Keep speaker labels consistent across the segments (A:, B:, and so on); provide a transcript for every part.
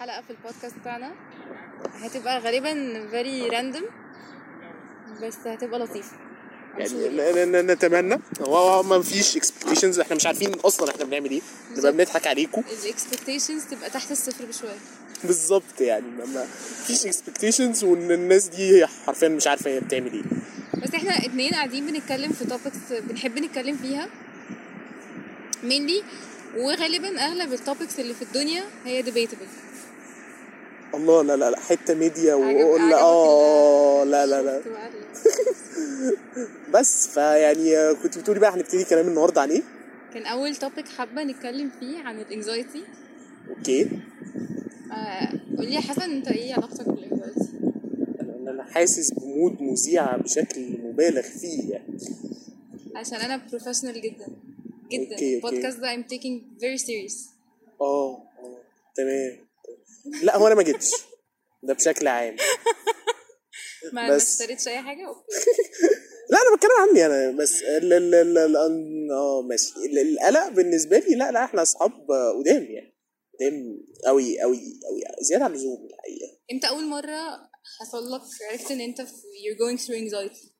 A: حلقة في البودكاست بتاعنا. هتبقى غالبا very random بس هتبقى لطيفة. I'm
B: يعني نتمنى. هو ما فيش expectations إحنا مش عارفين أصلا إحنا بنعمل إيه. نبقى بنضحك عليكم.
A: ال expectations تبقى تحت الصفر بشوية.
B: بالظبط يعني. ما فيش expectations وان الناس دي حرفيا مش عارفة هي بتعمل إيه.
A: بس إحنا اتنين قاعدين بنتكلم في topics بنحب نتكلم فيها. Mainly وغالبا أغلب ال topics اللي في الدنيا هي debatable.
B: الله لا لا لا حتة ميديا
A: عجبك آه
B: لا لا لا. بس فيعني آه، كنت بتقولي بقى هنبتدي كلام النهارده عن إيه؟
A: كان أول topic حابة نتكلم فيه عن ال
B: anxiety okay.
A: آه قولي يا حسن أنت إيه علاقتك بال anxiety
B: ان أنا حاسس ب mood مذيع بشكل مبالغ فيه يعني.
A: عشان أنا professional جدا جدا. البودكاست ده I'm taking very serious.
B: آه آه تمام. لا هو أنا ما جيتش ده بشكل عام.
A: ما
B: بس-
A: اشتريتش أي حاجة؟
B: لا أنا بتكلم عني أنا بس ال ال ال ال آه ماشي. ال- القلق بالنسبة لي لا لا إحنا أصحاب قدام يعني قدام قوي قوي قوي زيادة عن اللزوم الحقيقة.
A: أنت أول مرة حصل لك عرفت إن أنت you're going through anxiety.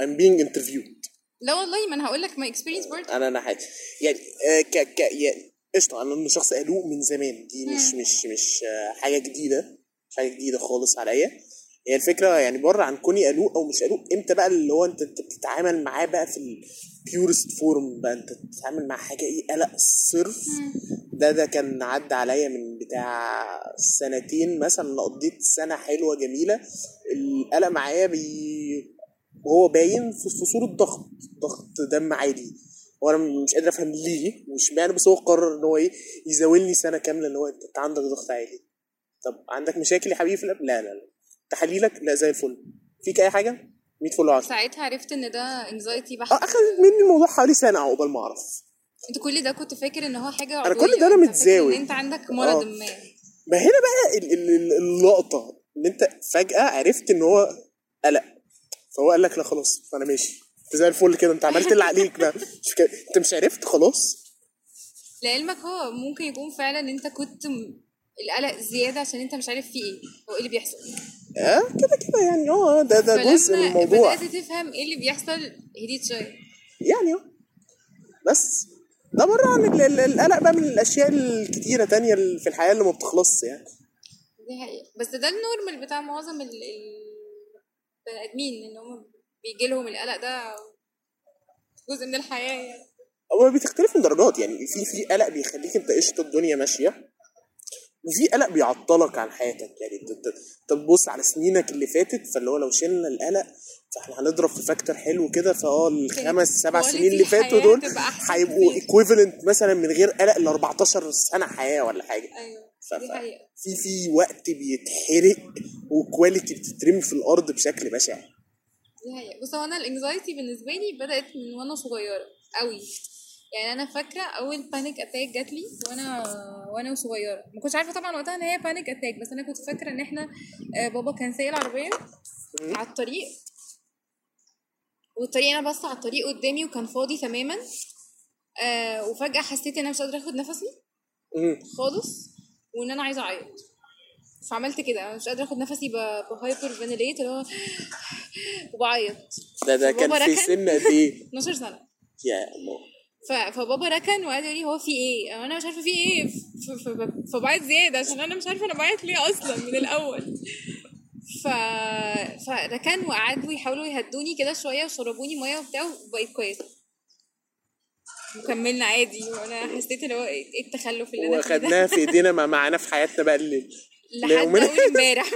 B: I'm being interviewed.
A: لا والله ما أنا هقول لك my experience برضه.
B: أنا أنا حاجة يعني آه، ك ك يعني قشطة أنا إنه شخص قلوق من زمان. دي مش مش مش آه، حاجة جديدة مش حاجة جديدة خالص عليا. هي الفكرة يعني بره عن كوني قلوق أو مش قلوق إمتى بقى اللي هو أنت بتتعامل معاه بقى في ال purest form بقى أنت بتتعامل مع حاجة إيه؟ قلق صرف. ده ده كان عدى عليا من بتاع سنتين مثلا. قضيت سنة حلوة جميلة. القلق معايا بي وهو باين في في صورة ضغط ضغط دم عالي وأنا مش قادر افهم ليه ومش معنى بس هو قرر إن هو إيه يزاولني سنة كاملة اللي هو انت عندك ضغط عالي. طب عندك مشاكل يا حبيبي في القلب؟ لا لا لا. تحاليلك لا زي الفل. فيك أي حاجة؟ 100 فل و10
A: ساعتها عرفت إن ده anxiety بحت.
B: آه اخذت مني الموضوع حوالي سنة عقبال ما أعرف.
A: أنت كل ده كنت فاكر إن هو حاجة
B: أنا كل. ده أنا
A: أنت فاكر
B: متزاول.
A: ان أنت عندك مرض
B: آه.
A: ما.
B: ما هنا بقى ال- ال- ال- اللقطة إن أنت فجأة عرفت إن هو قلق. فهو قال لك لا خلاص أنا ماشي. زي الفل كده. انت عملت اللي عليك بقى مش كده. انت مش عرفت خلاص؟
A: لعلمك هو ممكن يكون فعلا أنت كنت القلق زيادة عشان أنت مش عارف فيه إيه هو إيه اللي بيحصل.
B: آه كده كده يعني. آه ده ده جزء من الموضوع.
A: بدات تفهم إيه اللي بيحصل هديت شوية.
B: يعني آه. بس. ده بره عن ال- ال- القلق بقى من الأشياء الكتيرة تانية في الحياة اللي ما بتخلصش يعني.
A: دي حقيقة. بس ده النورمال بتاع معظم ال- ال- البني آدمين إن هم بيجي لهم القلق ده جزء من الحياة يعني.
B: هو بتختلف من درجات يعني في في قلق بيخليك انت قشطة الدنيا ماشية وفي قلق بيعطلك عن حياتك يعني. انت تبص على سنينك اللي فاتت فاللي هو لو شلنا القلق فاحنا هنضرب في factor حلو كده فاه الخمس سبع سنين اللي فاتوا دول هيبقوا. equivalent مثلا من غير قلق ل 14 سنة حياة ولا حاجة.
A: أيوه
B: في في وقت بيتحرق و quality بتترمي في الأرض بشكل بشع.
A: دي حقيقة بص هو أنا ال anxiety بالنسبة لي بدأت من وأنا صغيرة قوي يعني أنا فاكرة أول panic attack جات لي وأنا وأنا صغيرة. ما كنتش عارفة طبعا وقتها إن هي panic attack بس أنا كنت فاكرة إن إحنا آه، بابا كان سايق العربية على الطريق. والطريق أنا بص على الطريق قدامي وكان فاضي تماما. آه وفجأة حسيت إن أنا مش قادرة آخد نفسي. خالص. وإن أنا عايزة أعيط. فعملت كده. أنا مش قادرة أخد نفسي ب hyperventilate اللي هو وبعيط.
B: ده ده كان في. سن قد إيه؟
A: 12 سنة.
B: يا الله.
A: فبابا ركن وقعد يقول لي هو في إيه؟ أنا مش عارفة في إيه. فبعيط زيادة عشان أنا مش عارفة أنا بعيط ليه أصلا من الأول. ف... فركن وقعدوا يحاولوا يهدوني كده شوية وشربوني مية وبتاع وبقيت كويسة. وكملنا عادي. وأنا حسيت اللي هو إيه التخلف اللي أنا
B: وخدناها في إيدينا مع معانا في حياتنا بقى اللي
A: لحد. أول امبارح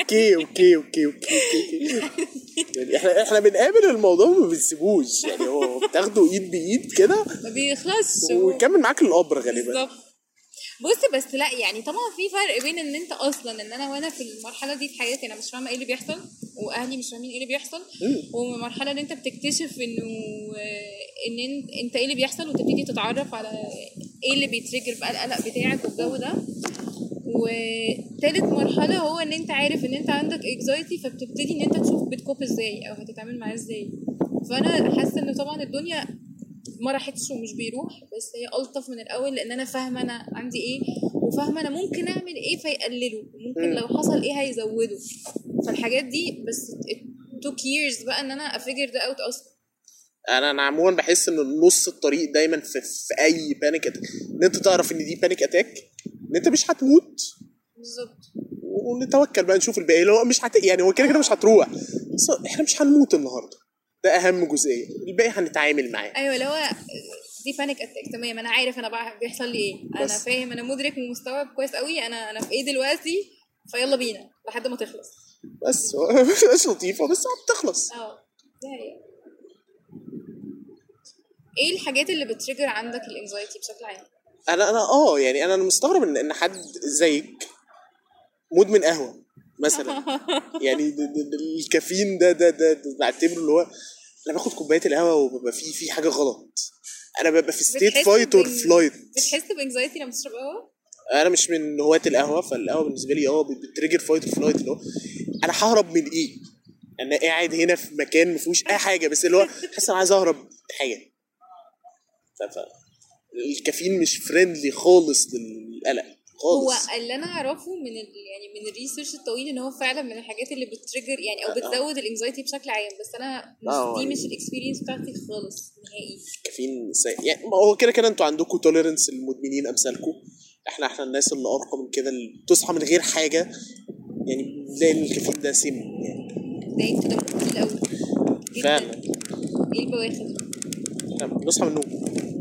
B: okay okay okay okay okay. يعني إحنا إحنا بنقابل الموضوع وما بنسيبوش. يعني هو بتاخده إيد بإيد كده.
A: ما بيخلصش.
B: ويكمل معاك القبر غالبا.
A: بالظبط. بص بس لا يعني طبعا في فرق بين إن أنت أصلا إن أنا وأنا في المرحلة دي في حياتي أنا مش فاهمة إيه اللي بيحصل وأهلي مش فاهمين إيه اللي بيحصل ومن المرحله إن أنت بتكتشف إنه ان أنت إيه اللي بيحصل وتبتدي تتعرف على إيه اللي بي trigger بقى القلق بتاعك والجو ده. وتالت مرحلة هو إن أنت عارف إن أنت عندك anxiety فبتبتدي إن أنت تشوف بت cope إزاي أو هتتعامل معاه إزاي. فأنا حاسة إن طبعا الدنيا ما راحتش ومش بيروح بس هي ألطف من الأول لأن أنا فاهمة أنا عندي إيه وفاهمة أنا ممكن أعمل إيه فيقلله. وممكن
B: مم.
A: لو حصل إيه هيزوده. فالحاجات دي بس took years بقى إن أنا figure ده out أصلا.
B: أنا أنا عموما بحس إن نص الطريق دايما في, في أي panic attack إن أنت تعرف إن دي panic attack ان أنت مش هتموت.
A: بالظبط.
B: ونتوكل بقى نشوف الباقي. اللي هو مش هت... يعني هو كده كده مش هتروح. بس إحنا مش هنموت النهارده. ده أهم جزئية. الباقي هنتعامل معاه.
A: أيوه اللي هو دي panic attack تمام أنا عارف أنا بيحصل لي إيه.
B: أنا.
A: فاهم أنا مدرك ومستوعب كويس قوي أنا أنا في إيه دلوقتي؟ فيلا بينا. لحد ما تخلص.
B: بس. مش لطيفة بس بتخلص
A: أه. دي. إيه الحاجات اللي بت trigger عندك ال anxiety بشكل عام؟
B: أنا أنا آه يعني أنا مستغرب إن إن حد زيك مدمن قهوة مثلا. يعني د- د- د- الكافيين ده ده ده, ده بعتبره اللي هو أنا باخد كوباية القهوة وببقى في في حاجة غلط. أنا ببقى في state fight
A: or
B: flight
A: بتحس ب anxiety لما تشرب قهوة؟
B: أنا مش من هواة القهوة فالقهوة بالنسبة لي آه بت trigger fight or flight اللي هو أنا ههرب من إيه؟ أنا قاعد هنا في مكان ما فيهوش أي حاجة بس اللي هو حاسس أنا عايز أهرب من حاجة الكافيين مش friendly خالص للقلق
A: هو
B: خالص
A: اللي أنا أعرفه من ال... يعني من ال research الطويل إن هو فعلا من الحاجات اللي بت trigger يعني أو
B: آه.
A: بتزود ال anxiety بشكل عام بس أنا مش
B: آه.
A: دي مش ال experience بتاعتي خالص نهائي.
B: الكافيين سيء يعني ما هو كده كده أنتوا عندكم tolerance المدمنين أمثالكم. إحنا إحنا الناس اللي ارقى من كده اللي بتصحى من غير حاجة يعني إن الكافيين ده سم يعني.
A: ده أنت ده قوي جدا.
B: فعلا.
A: إيه البواخر؟
B: بنصحى من النوم.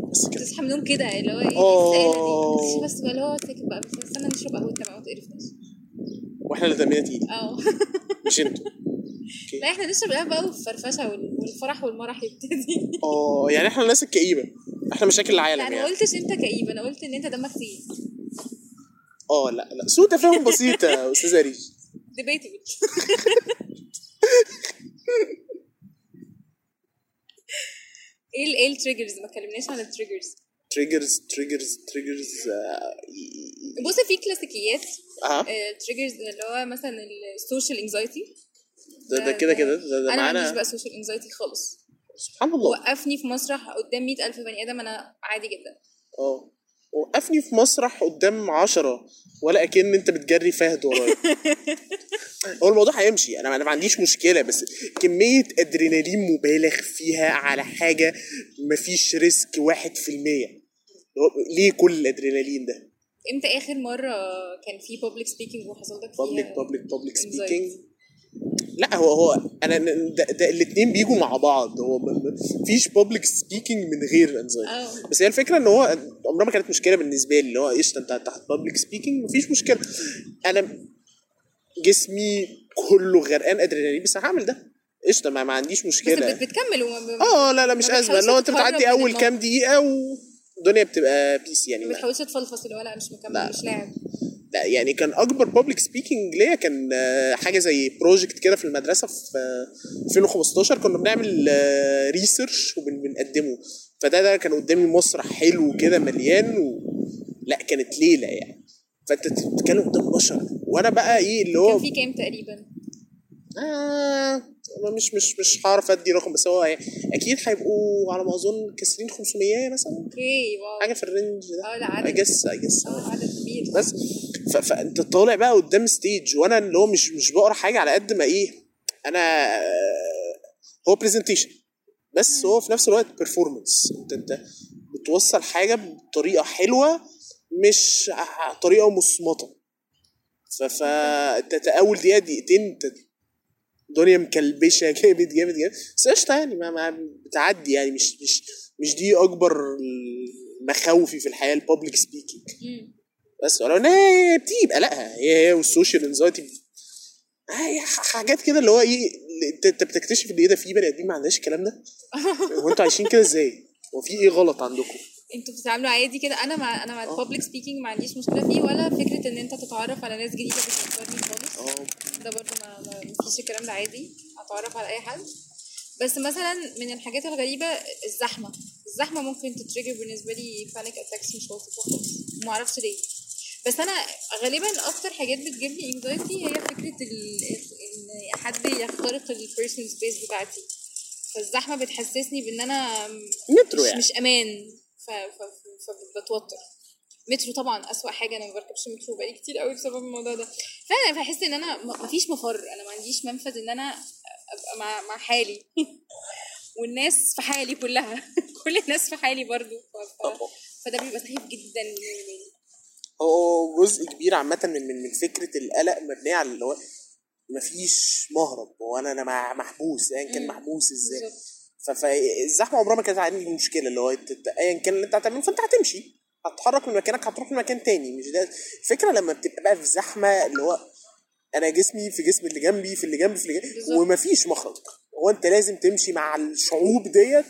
A: من النوم كده اللي هو إيه دي؟ بس بقى اللي هو ساكت بقى بس استنى نشرب قهوتنا بقى ما تقرفناش
B: وإحنا اللي دمنا تقيل.
A: أه.
B: مش أنتوا.
A: لا إحنا نشرب قهوه بقى والفرفشة وال- والفرح والمرح يبتدي.
B: آه يعني إحنا الناس الكئيبة. إحنا مشاكل العالم
A: أنا ما
B: يعني
A: قلتش أنت كئيب أنا قلت إن أنت دمك تقيل.
B: آه لا لا سوء تفاهم بسيطه يا استاذه ريش
A: ديبيتبل إيه إيه التريجرز ما اتكلمناش عن التريجرز
B: تريجرز تريجرز تريجرز
A: بص في كلاسيكيات تريجرز اللي هو مثلا السوشيال انكزايتي
B: ده ده كده كده؟ ده, ده
A: أنا
B: معانا؟
A: بقى سوشيال انكزايتي خالص.
B: سبحان الله.
A: وقفني في مسرح قدام مئة ألف بني آدم أنا عادي جدا.
B: آه. وقفني في مسرح قدام عشرة ولا أكن أنت بتجري فهد ورايا. هو الموضوع هيمشي. أنا أنا ما عنديش مشكلة بس كمية أدرينالين مبالغ فيها على حاجة مفيش risk واحد في المية. ليه كل الأدرينالين ده؟
A: إمتى آخر مرة كان في public speaking وحصل لك فيها
B: public public
A: public؟
B: speaking لا هو هو أنا ده, ده الاثنين بيجوا مع بعض. هو مفيش public speaking من غير
A: anxiety
B: بس هي الفكرة إن هو عمرها ما كانت مشكلة بالنسبة لي اللي هو قشطة أنت تحت public speaking مفيش مشكلة. أنا جسمي كله غرقان أدرينالين بس هعمل ده. قشطة ما, ما عنديش
A: بس
B: مشكلة.
A: بت- بتكمل
B: آه لا لا مش أزمة. هو
A: أنت
B: بتعدي
A: أول.
B: كام دقيقة والدنيا بتبقى peace يعني.
A: ما بتحاولش تفلفص اللي هو لا مش مكمل
B: لا.
A: مش لاعب.
B: لا يعني كان أكبر public speaking ليا كان آه، حاجة زي project كده في المدرسة في آه، 2015 كنا بنعمل research وبنقدمه فده ده كان قدامي مسرح حلو كده مليان و... لا كانت ليلة يعني. فأنت بتتكلم قدام بشر. وأنا بقى إيه اللي هو
A: كان في كام تقريبا؟
B: آه أنا مش مش مش هعرف أدي رقم بس هو يعني أكيد هيبقوا على ما أظن كاسرين 500 مثلا.
A: okay wow.
B: حاجة في ال range ده.
A: آه لا
B: اي
A: عدد
B: جس اي جس
A: آه عدد كبير.
B: بس. فانت طالع بقى قدام stage وأنا اللي هو مش مش بقرأ حاجة على قد ما إيه أنا آه، هو presentation بس هو في نفس الوقت performance انت أنت بتوصل حاجة بطريقة حلوة مش طريقة مصمتة. ف ف انت أنت اول دقيقة دقيقتين انت الدنيا مكلبشة جامد جامد جامد بس قشطة يعني ما, ما بتعدي يعني مش مش مش دي أكبر مخاوفي في الحياة ال public
A: speaking.
B: بس ولو ان هي بتبقى لا هي هي وال social anxiety هي حاجات كده اللي هو إيه انت بتكتشف إن إيه ده في بني آدمين ما عندهاش الكلام ده هو أنتوا عايشين كده إزاي؟ هو في إيه غلط عندكم؟
A: أنتوا بتتعاملوا عادي كده أنا مع أنا مع ال public speaking ما عنديش مشكلة فيه ولا فكرة إن أنت تتعرف على ناس جديدة بتفكرني خالص.
B: آه.
A: ده برضه ما ما فيش الكلام ده عادي أتعرف على أي حد. بس مثلا من الحاجات الغريبة الزحمة الزحمة ممكن ت trigger بالنسبة لي panic attacks مش لطيفه خالص ما أعرفش ليه. بس أنا غالبا أكتر حاجات بتجيب لي anxiety هي فكرة إن حد يخترق ال personal space بتاعتي. فالزحمة بتحسسني بإن أنا
B: مترو
A: مش,
B: يعني.
A: مش أمان. فبتوتر. مترو طبعا أسوأ حاجة أنا ما بركبش مترو بقالي كتير قوي بسبب الموضوع ده. فانا بحس إن أنا ما فيش مفر. أنا ما عنديش منفذ إن أنا أبقى مع مع حالي. والناس في حالي كلها. كل الناس في حالي برضو. ف... فده بيبقى سخيف جدا بالنسبة لي
B: هو جزء كبير عامة من من من فكرة القلق مبنية على اللي هو مفيش مهرب. هو أنا محبوس ايا كان
A: مم.
B: محبوس إزاي. فالزحمه عمرها ما كانت عندي مشكلة اللي هو ايا كان اللي انت هتعمله فانت هتمشي. هتتحرك من مكانك هتروح لمكان تاني. مش ده الفكرة لما بتبقى بقى في زحمة اللي هو أنا جسمي في جسم اللي جنبي في اللي جنبي في اللي جنبي. ومفيش مخرج. هو انت لازم تمشي مع الشعوب ديت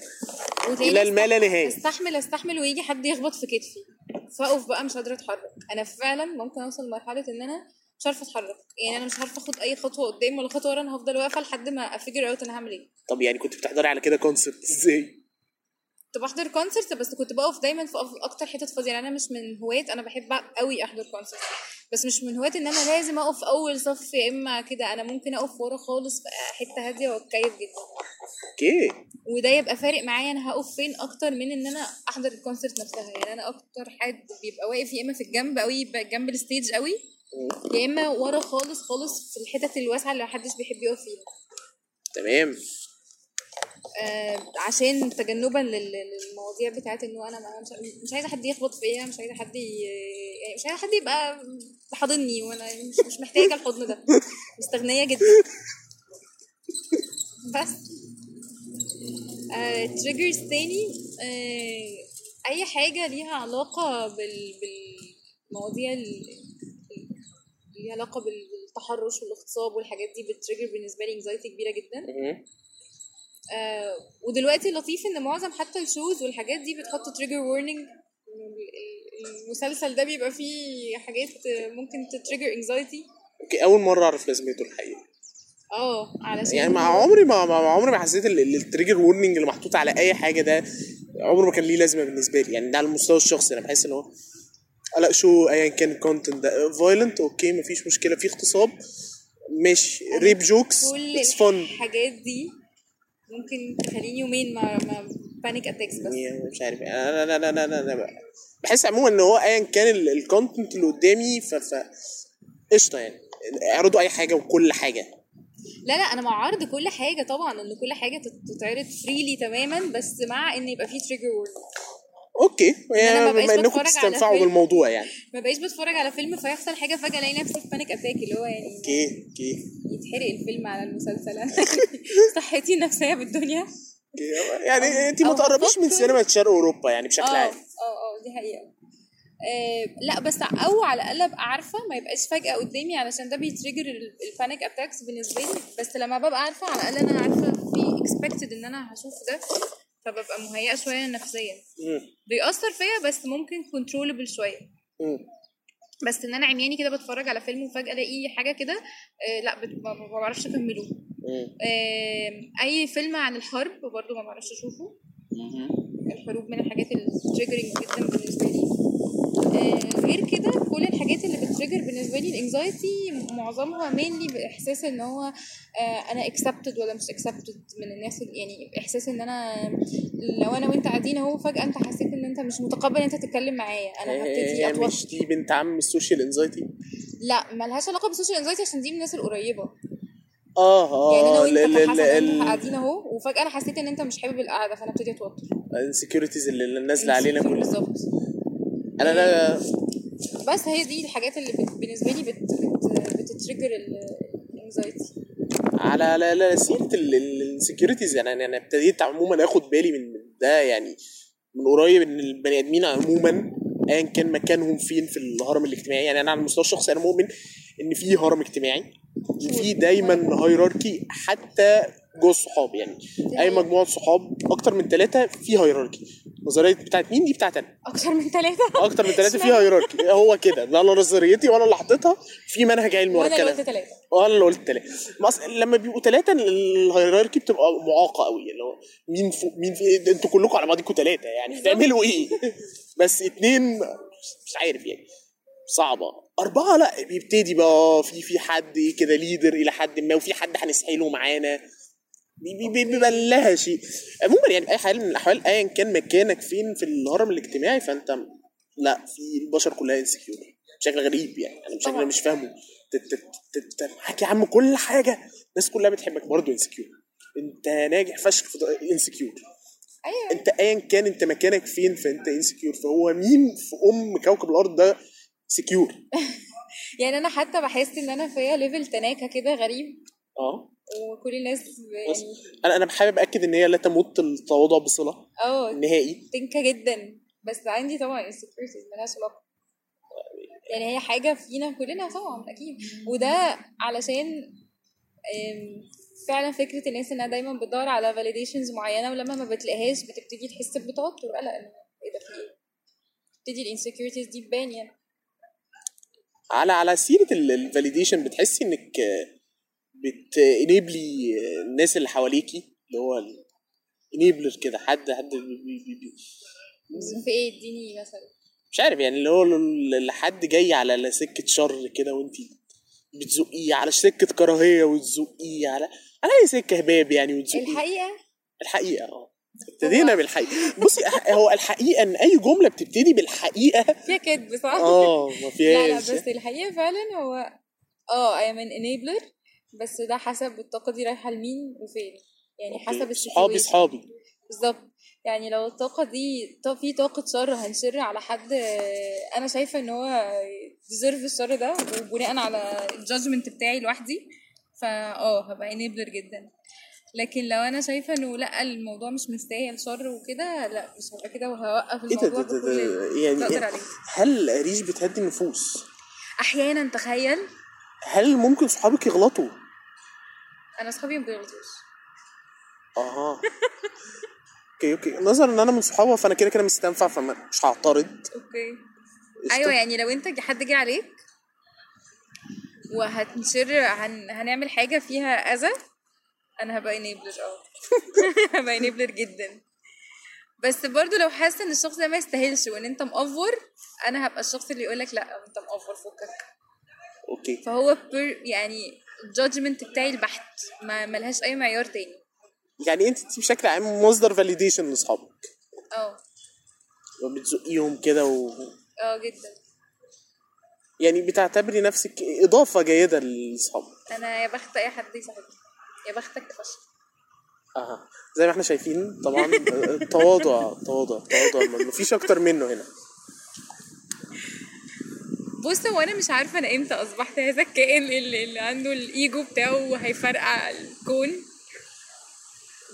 B: إلى الما لا نهاية.
A: استحمل استحمل ويجي حد يخبط في كتفي. فأقف بقى مش قادرة أتحرك. أنا فعلا ممكن أوصل لمرحلة إن أنا مش عارفة أتحرك. يعني أنا مش عارفة أخد أي خطوة قدام ولا خطوة ورا أنا هفضل واقفة لحد ما figure out أنا هعمل إيه.
B: طب يعني كنت بتحضري على كده concert إزاي؟
A: كنت بحضر concert بس كنت بقف دايما في أكتر حتت فاضية. يعني أنا مش من هواة أنا بحب قوي أحضر concert بس مش من هواة إن أنا لازم أقف أول صف يا إما كده أنا ممكن أقف ورا خالص في حتة هادية وأتكيف جدا.
B: Okay.
A: وده يبقى فارق معايا أنا هقف فين أكتر من إن أنا أحضر ال concert نفسها. يعني أنا أكتر حد بيبقى واقف يا إما في الجنب قوي يبقى جنب ال stage قوي يا إما ورا خالص خالص في الحتت الواسعة اللي محدش بيحب يقف فيها.
B: تمام.
A: آه عشان تجنبا لل- للمواضيع بتاعت إنه أنا مش, عايزة حد يخبط فيا مش عايزة حد ي... يعني مش عايزة حد يبقى حاضني وأنا مش, مش محتاجة الحضن ده. مستغنية جدا. بس. آه triggers تاني آه أي حاجة ليها علاقة بال بالمواضيع ال- ال- ليها علاقة بال- بالتحرش والاغتصاب والحاجات دي ب trigger بالنسبة لي anxiety كبيرة جدا. آه ودلوقتي لطيف إن معظم حتى ال shows والحاجات دي بتحط تريجر وورنينج المسلسل ده بيبقى فيه حاجات ممكن ت trigger
B: anxiety okay أول مرة أعرف لازمته الحقيقة.
A: آه علشان
B: يعني مع عمري ما ما- عمري ما حسيت ال- ال- التريجر وورنينج اللي محطوط على أي حاجة ده عمره ما كان ليه لازمة بالنسبة لي. يعني ده على المستوى الشخصي أنا بحس إن هو لا show ايا كان ال content ده. violent okay مفيش مشكلة في اغتصاب. ماشي. rape jokes
A: cool
B: it's fun
A: الحاجات دي ممكن تخليني يومين ما ما panic attacks بس.
B: مش عارف. أنا أنا أنا أنا, أنا, أنا بحس عموما إن هو ايا كان ال content اللي قدامي ف ف قشطة يعني. اعرضوا أي حاجة وكل حاجة.
A: لا لا أنا مع عرض كل حاجة طبعا إن كل حاجة تت- تتعرض freely تماما بس مع إن يبقى فيه تريجر وورنينج أوكي. ما
B: يعني
A: بقيش
B: بما إنكم
A: بتفرج على
B: تستنفعوا
A: فيلم.
B: بالموضوع يعني.
A: ما بقيش بتفرج على فيلم فيحصل حاجة فجأة ألاقي نفسي في panic attack اللي هو يعني
B: okay okay.
A: يتحرق الفيلم على المسلسل. صحتي النفسية بالدنيا
B: يعني انت ما تقربيش من سينما شرق أوروبا يعني بشكل
A: آه
B: عام.
A: آه آه دي حقيقة. آه لا بس أو على الأقل أبقى عارفة ما يبقاش فجأة قدامي علشان ده بي trigger ال panic attacks بالنسبة لي. بس لما ببقى عارفة على الأقل أنا عارفة في expected إن أنا هشوف ده. فببقى مهيئة شوية نفسيا. بيأثر فيا بس ممكن controllable
B: شوية.
A: بس إن أنا عمياني كده بتفرج على فيلم وفجأة ألاقي حاجة كده آه لأ ما بعرفش
B: أكمله.
A: آه أي فيلم عن الحرب برضو ما بعرفش أشوفه الحروب من الحاجات ال triggering جدا بالنسبة لي غير كده كل الحاجات اللي ب trigger بالنسبة لي ال anxiety معظمها mainly بإحساس إن هو آه أنا accepted ولا مش accepted من الناس يعني إحساس إن أنا لو أنا وأنت قاعدين أهو فجأة أنت حسيت إن أنت مش متقبل إن أنت تتكلم معايا. أنا هبتدي
B: هي
A: اتوتر
B: مش دي بنت عم السوشيال انزايتي
A: لا ملهاش علاقة بال social anxiety عشان دي من الناس القريبة.
B: آه آه
A: يعني أنا وانت
B: أنت ال-
A: قاعدين أهو وفجأة أنا حسيت إن أنت مش حابب القعدة فأنا ابتدي أتوتر.
B: ال insecurities اللي اللي نازله علينا كلها.
A: بالظبط.
B: أنا أنا
A: بس هي دي الحاجات اللي بت... بالنسبة لي بت... بت... بت trigger ال anxiety
B: على على على سيرة ال insecurities يعني أنا ابتديت عموما آخد بالي من ده يعني من قريب إن البني آدمين عموما ايا كان مكانهم فين في الهرم الاجتماعي. يعني أنا على المستوى الشخصي أنا مؤمن إن في هرم اجتماعي في دايما هيراركي حتى جوه الصحاب. يعني أي مجموعة صحاب أكتر من ثلاثة في هيراركي نظرية بتاعت مين دي بتاعت أنا؟
A: أكتر من ثلاثة
B: أكتر من ثلاثة في هيراركي هو كده. ده أنا نظريتي وأنا اللي حاططها في منهج علمي ورا
A: وأنا اللي
B: الكلام
A: قلت ثلاثة
B: آه أنا اللي قلت ثلاثة لما بيبقوا ثلاثة الهيراركي بتبقى معاقة قوي اللي هو مين فوق مين في أنتوا كلكم على بعضكم ثلاثة يعني. بتعملوا إيه؟ بس اتنين مش عارف يعني. صعبة. أربعة لا بيبتدي بقى في في حد كده ليدر إلى حد ما وفي حد هنسحله معانا. بي- بي- بي- بيبان لها شيء عموما يعني أي حال من الأحوال ايا كان مكانك فين في الهرم الاجتماعي فأنت لا في البشر كلها انسكيور بشكل غريب يعني أنا بشكل. مش فاهمه. معاك يا عم كل حاجة. الناس كلها بتحبك برضه insecure أنت ناجح فشخ في insecure
A: أيوه.
B: أنت ايا كان أنت مكانك فين فأنت insecure فهو مين في أم كوكب الأرض ده سكيور
A: يعني أنا حتى بحس إن أنا فيا level تناكة كده غريب.
B: آه.
A: وكل الناس يعني
B: أنا أنا حابب أأكد إن هي لا تمت التواضع بصلة.
A: آه
B: نهائي
A: تنكة جدا. بس عندي طبعا insecurities ملهاش علاقة. يعني هي حاجة فينا كلنا طبعا أكيد. وده علشان فعلا فكرة الناس إنها دايما بتدور على validations معينة ولما ما بتلاقيهاش بتبتدي تحس بتوتر. قلق إن إيه ده في إيه؟ تبتدي ال insecurities دي تبان يعني.
B: على على سيرة ال validation بتحسي إنك بت enable ي الناس اللي حواليكي اللي هو enabler كده حد حد بي بي بي
A: في إيه؟ اديني مثلا.
B: مش عارف يعني اللي هو اللي حد جاي على سكة شر كده وانت بتزقيه على سكة كراهية وتزقيه على على أي سكة هباب يعني وتزقيه.
A: الحقيقة؟
B: الحقيقة آه. ابتدينا بالحقيقة. بصي هو الحقيقة إن أي جملة بتبتدي بالحقيقة.
A: فيها كدب صح؟
B: آه ما
A: لا لا
B: فيهاش.
A: بس الحقيقة فعلا هو آه I am an enabler. بس ده حسب الطاقة دي رايحة لمين وفين يعني
B: okay.
A: حسب
B: صحابي صحابي
A: بالظبط يعني لو الطاقة دي في طاقة شر هنشر على حد أنا شايفة إن هو deserve الشر ده وبناء على ال judgment بتاعي لوحدي فا آه هبقى enabler جدا لكن لو أنا شايفة إنه لأ الموضوع مش مستاهل شر وكده لأ مش هبقى كده وهوقف
B: ده
A: الموضوع
B: ده ده, ده
A: اللي
B: يعني إيه؟ هل ريش بتهدي النفوس؟
A: أحيانا تخيل
B: هل ممكن صحابك يغلطوا؟
A: أنا أصحابي ما بيغلطوش.
B: أها. okay okay. نظرا إن أنا من صحابها فأنا كده كده مستنفع فمش هعترض.
A: okay.
B: قشطة.
A: أيوه يعني لو أنت حد جه عليك وهتنشر هن... هنعمل حاجة فيها أذى أنا هبقى enabler آه. هبقى enabler جدا. بس برضو لو حاسه إن الشخص ده ما يستاهلش وإن أنت مأفور أنا هبقى الشخص اللي يقولك لأ أنت مأفور فكك.
B: okay.
A: فهو pure يعني ال judgment بتاعي البحت. ما ملهاش أي معيار تاني.
B: يعني انت بشكل عام مصدر validation لاصحابك.
A: آه
B: وبتزقيهم كده و...
A: آه جدا.
B: يعني بتعتبري نفسك إضافة جيدة لأصحابك.
A: أنا يا بخت أي حد يصاحبني يا بختك فشخ
B: أها. زي ما إحنا شايفين طبعا تواضع تواضع تواضع. ما فيش أكتر منه هنا.
A: بص هو أنا مش عارفة أنا إمتى أصبحت هذا الكائن اللي, اللي عنده الإيجو بتاعه وهيفرقع الكون.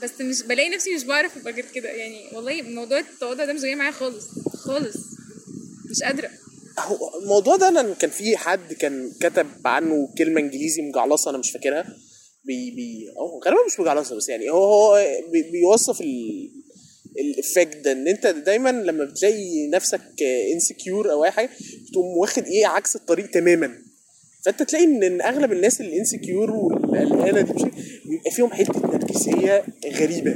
A: بس مش بلاقي نفسي مش بعرف أبقى غير كده. يعني والله موضوع التواضع ده مش جاي معايا خالص خالص. مش قادرة.
B: هو الموضوع ده أنا كان في حد كان كتب عنه كلمة إنجليزي مجعلصة أنا مش فاكرها. بي بي غالبا مش مجعلصة بس يعني هو هو بي بيوصف ال ال effect ده إن أنت دايما لما بتلاقي نفسك insecure أو أي حاجة بتقوم واخد إيه عكس الطريق تماما. فأنت تلاقي إن أغلب الناس ال insecure والقلقانة دي بيبقى فيهم حتة نرجسيه غريبة.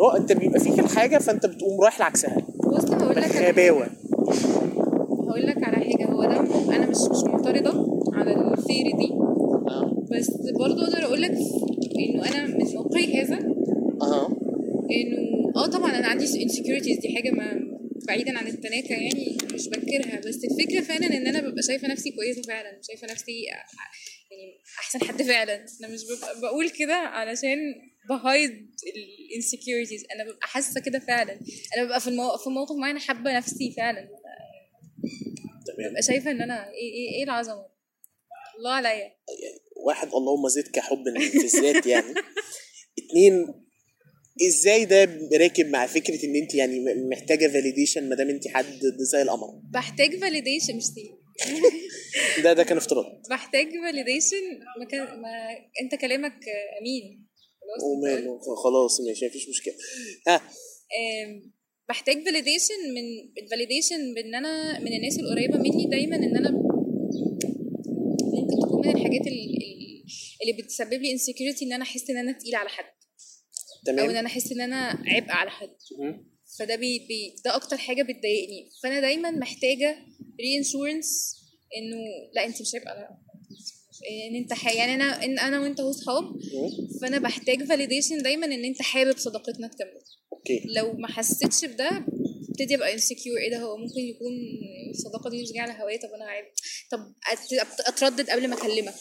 B: هو أنت بيبقى فيك الحاجة فأنت بتقوم رايح لعكسها.
A: بص هقول لك هقول لك على حاجة. هو ده أنا مش مش معترضة على ال theory دي.
B: آه.
A: بس برضو أقدر أقول لك انه أنا من موقعي هذا
B: آه
A: انه آه طبعا أنا عندي insecurities دي حاجة ما بعيدا عن التناكه يعني مش بنكرها بس الفكرة فعلا إن أنا ببقى شايفة نفسي كويسة فعلا. شايفة نفسي يعني أحسن حد فعلا. أنا مش ببقى بقول كده علشان ب hide ال insecurities أنا ببقى حاسة كده فعلا. أنا ببقى في المو... في موقف معين حابة نفسي فعلا. ببقى شايفة إن أنا إيه إيه, إيه العظمة. الله عليا.
B: واحد اللهم زدك حبا في الذات يعني. اتنين إزاي ده راكب مع فكرة ان انت يعني محتاجة validation ما دام انت حد زي القمر؟
A: بحتاج validation مش سي.
B: ده ده كان افتراض.
A: بحتاج validation ما, كان ما انت كلامك أمين. خلاص.
B: وماله خلاص ماشي مفيش مشكلة. ها.
A: بحتاج validation من ال validation بان أنا من الناس القريبة مني دايما إن أنا ممكن تكون من الحاجات ال- ال- اللي بتسبب لي insecurity إن أنا أحس إن أنا تقيلة على حد. أو إن
B: تمام
A: أنا أحس إن أنا عبء على حد. فده بي بي ده أكتر حاجة بتضايقني. فأنا دايما محتاجة reassurance إنه لا أنت مش عبء على إن أنت ح... يعني أنا إن أنا وأنت هو صحاب فأنا بحتاج validation دايما إن أنت حابب صداقتنا تكمل.
B: okay.
A: لو ما حسيتش بده ابتدي أبقى insecure إيه ده؟ هو ممكن يكون الصداقه دي مش جاية على هواية؟ طب أنا عادي. طب أتردد قبل ما
B: أكلمك.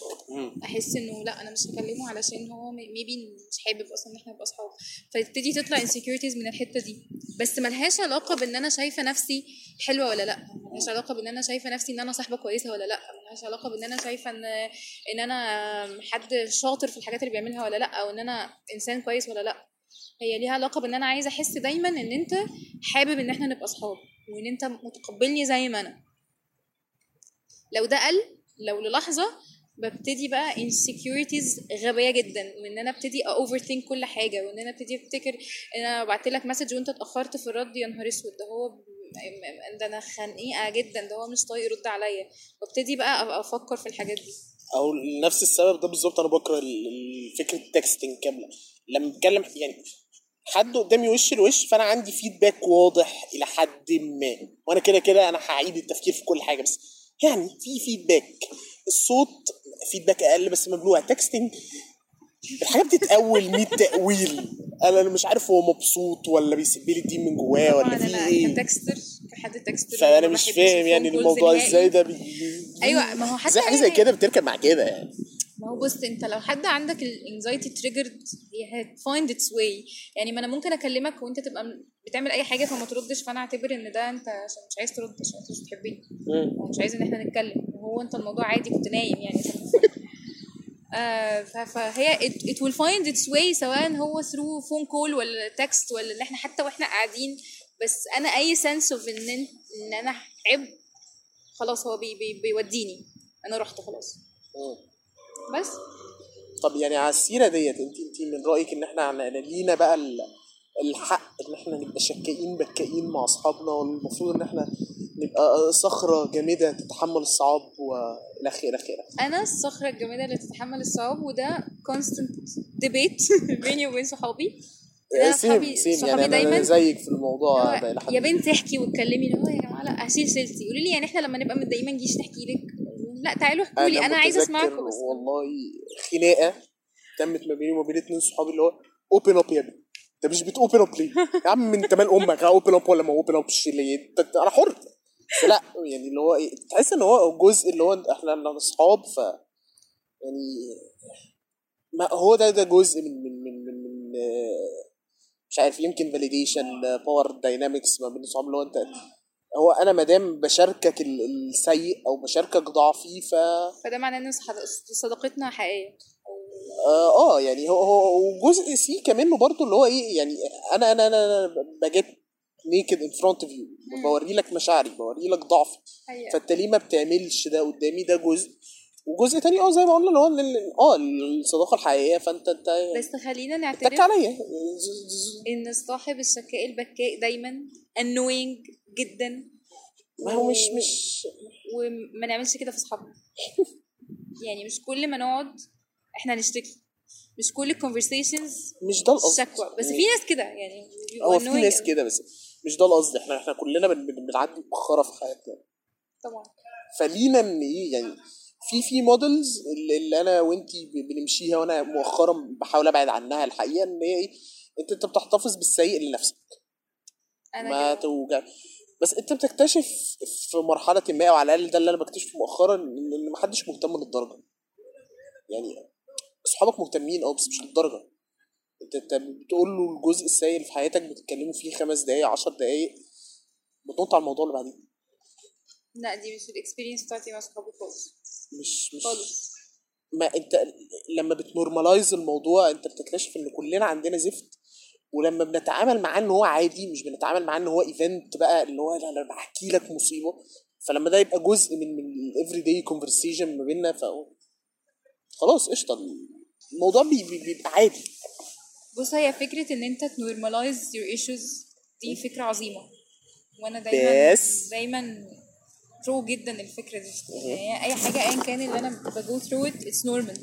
A: أحس إنه لأ أنا مش هكلمه علشان هو maybe مش حابب أصلا إن إحنا نبقى أصحاب. فتبتدي تطلع insecurities من الحتة دي. بس ملهاش علاقة بإن أنا شايفة نفسي حلوة ولا لأ. ملهاش علاقة بإن أنا شايفة نفسي إن أنا صاحبة كويسة ولا لأ. ملهاش علاقة بإن أنا شايفة ان إن أنا حد شاطر في الحاجات اللي بيعملها ولا لأ. أو إن أنا إنسان كويس ولا لأ. هي ليها علاقة بإن أنا عايزة أحس دايما إن أنت حابب إن إحنا نبقى أصحاب وإن أنت متقبلني زي ما أنا. لو ده قل لو للحظة ببتدي بقى insecurities غبية جدا وإن أنا أبتدي اوفر ثينك كل حاجة وإن أنا أبتدي أفتكر إن أنا بعت لك message وأنت اتأخرت في الرد يا نهار أسود ده هو ده أنا خنيقه جدا ده هو مش طايق يرد عليا. وابتدي بقى أفكر في الحاجات دي.
B: أو لنفس السبب ده بالظبط أنا بكره فكرة ال texting كاملة. لما بتكلم يعني حد قدامي وش لوش فأنا عندي feedback واضح إلى حد ما. وأنا كده كده أنا هعيد التفكير في كل حاجة بس يعني في feedback الصوت feedback أقل بس مبلوع texting الحاجة بتتأول 100 تأويل. أنا أنا مش عارف هو مبسوط ولا بيسيب لي الدين من جواه ولا في
A: إيه.
B: ك
A: texter كحد
B: texter
A: فأنا
B: مش فاهم يعني الموضوع
A: إزاي.
B: ده بي...
A: أيوه ما هو حتى
B: إزاي حاجة زي
A: هي-
B: كده بتركب مع كده يعني.
A: ما هو بص انت لو حد عندك ال anxiety triggered هي هت find its way يعني ما أنا ممكن أكلمك وأنت تبقى بتعمل أي حاجة فما تردش. فأنا أعتبر إن ده أنت عشان مش عايز ترد عشان أنت مش بتحبني. ومش عايز إن إحنا نتكلم. وهو أنت الموضوع عادي كنت نايم يعني. آه فهي it, it will find its way سواء هو through phone call ولا text ولا إن إحنا حتى وإحنا قاعدين. بس أنا أي of إن ان إن أنا عب خلاص هو بي بي بيوديني. أنا رحت خلاص. بس.
B: طب يعني على السيرة ديت انت انت من رأيك إن إحنا عن- لينا بقى ال- الحق إن إحنا نبقى شكائين بكائين مع أصحابنا والمفروض إن إحنا نبقى صخرة جامدة تتحمل الصعاب وإلى آخره آخره.
A: أنا الصخرة الجامده اللي تتحمل الصعاب وده constant debate بيني وبين صحابي.
B: same
A: same
B: يعني أنا
A: دايماً
B: زيك في الموضوع ده
A: يا بنت احكي واتكلمي اللي هو يا جماعة لا هشيل سيرتي. يقولوا لي يعني إحنا لما نبقى متضايقين ما نجيش نحكي لك؟ لا تعالوا احكوا لي أنا عايزة
B: متذكر
A: اسمعكم بس
B: والله خناقة تمت ما بيني وما بين اتنين صحابي اللي هو open up يا ابني أنت مش بت open up ليه؟ يا عم انت مال أمك open up ولا ما open up ش ليه؟ أنا حر لا يعني اللي هو إيه تحس إن هو جزء اللي هو إحنا أصحاب ف يعني ما هو ده ده جزء من من من من, من مش عارف يمكن validation power dynamics ما بين الصحاب اللي هو أنت هو أنا ما دام بشاركك ال- السيء أو بشاركك ضعفي ف
A: فده معناه ان صداقتنا حقيقية.
B: آه آه، يعني هو هو وجزء سيكا منه برضو اللي هو إيه يعني أنا أنا أنا, أنا ب get naked in front of you بوري لك مشاعري بوري لك ضعفي. فانت ليه ما بتعملش ده قدامي ده جزء. وجزء تاني آه زي ما قلنا اللي هو آه الصداقة الحقيقية. فأنت أنت
A: بس خلينا نعترف
B: عليا.
A: إن صاحب الشكاء البكاء دايما annoying جدا.
B: ما هو مش مش
A: وما نعملش كده في أصحابنا. يعني مش كل ما نقعد إحنا نشتكي مش كل ال conversations
B: مش ده القصد.
A: شكوى. بس
B: يعني
A: في ناس كده يعني
B: هو في ناس. كده بس مش ده القصد. إحنا إحنا كلنا بن- بن- بنعدي مؤخره في حياتنا.
A: طبعا.
B: فلينا ان إيه؟ يعني في في models اللي, أنا وأنتي بنمشيها وأنا مؤخرا بحاول أبعد عنها الحقيقة إن هي إيه انت أنت بتحتفظ بالسيء لنفسك
A: أنا
B: ما. توجع. بس أنت بتكتشف في مرحلة ما أو على الأقل ده اللي أنا بكتشفه مؤخرا ان إن محدش مهتم للدرجه يعني أصحابك مهتمين أه بس مش للدرجة. انت أنت بتقول له الجزء السيء اللي في حياتك بتتكلموا فيه خمس دقايق عشر دقايق بتنط على الموضوع اللي بعدين.
A: لا دي مش ال experience بتاعتي مع صحابي خالص.
B: مش مش.
A: خالص.
B: ما انت لما بت normalize الموضوع انت بتكتشف ان كلنا عندنا زفت ولما بنتعامل معاه ان هو عادي مش بنتعامل معاه ان هو event بقى اللي هو أنا بحكي لك مصيبة. فلما ده يبقى جزء من من ال everyday conversation ما بيننا ف خلاص قشطة. الموضوع بي بي بيبقى عادي.
A: بص هي فكرة إن أنت ت normalize your issues دي فكرة عظيمة. وأنا دايما
B: بس.
A: دايما pro جدا الفكرة دي. يعني أي حاجة ايا كان اللي أنا بجو through it it's normal.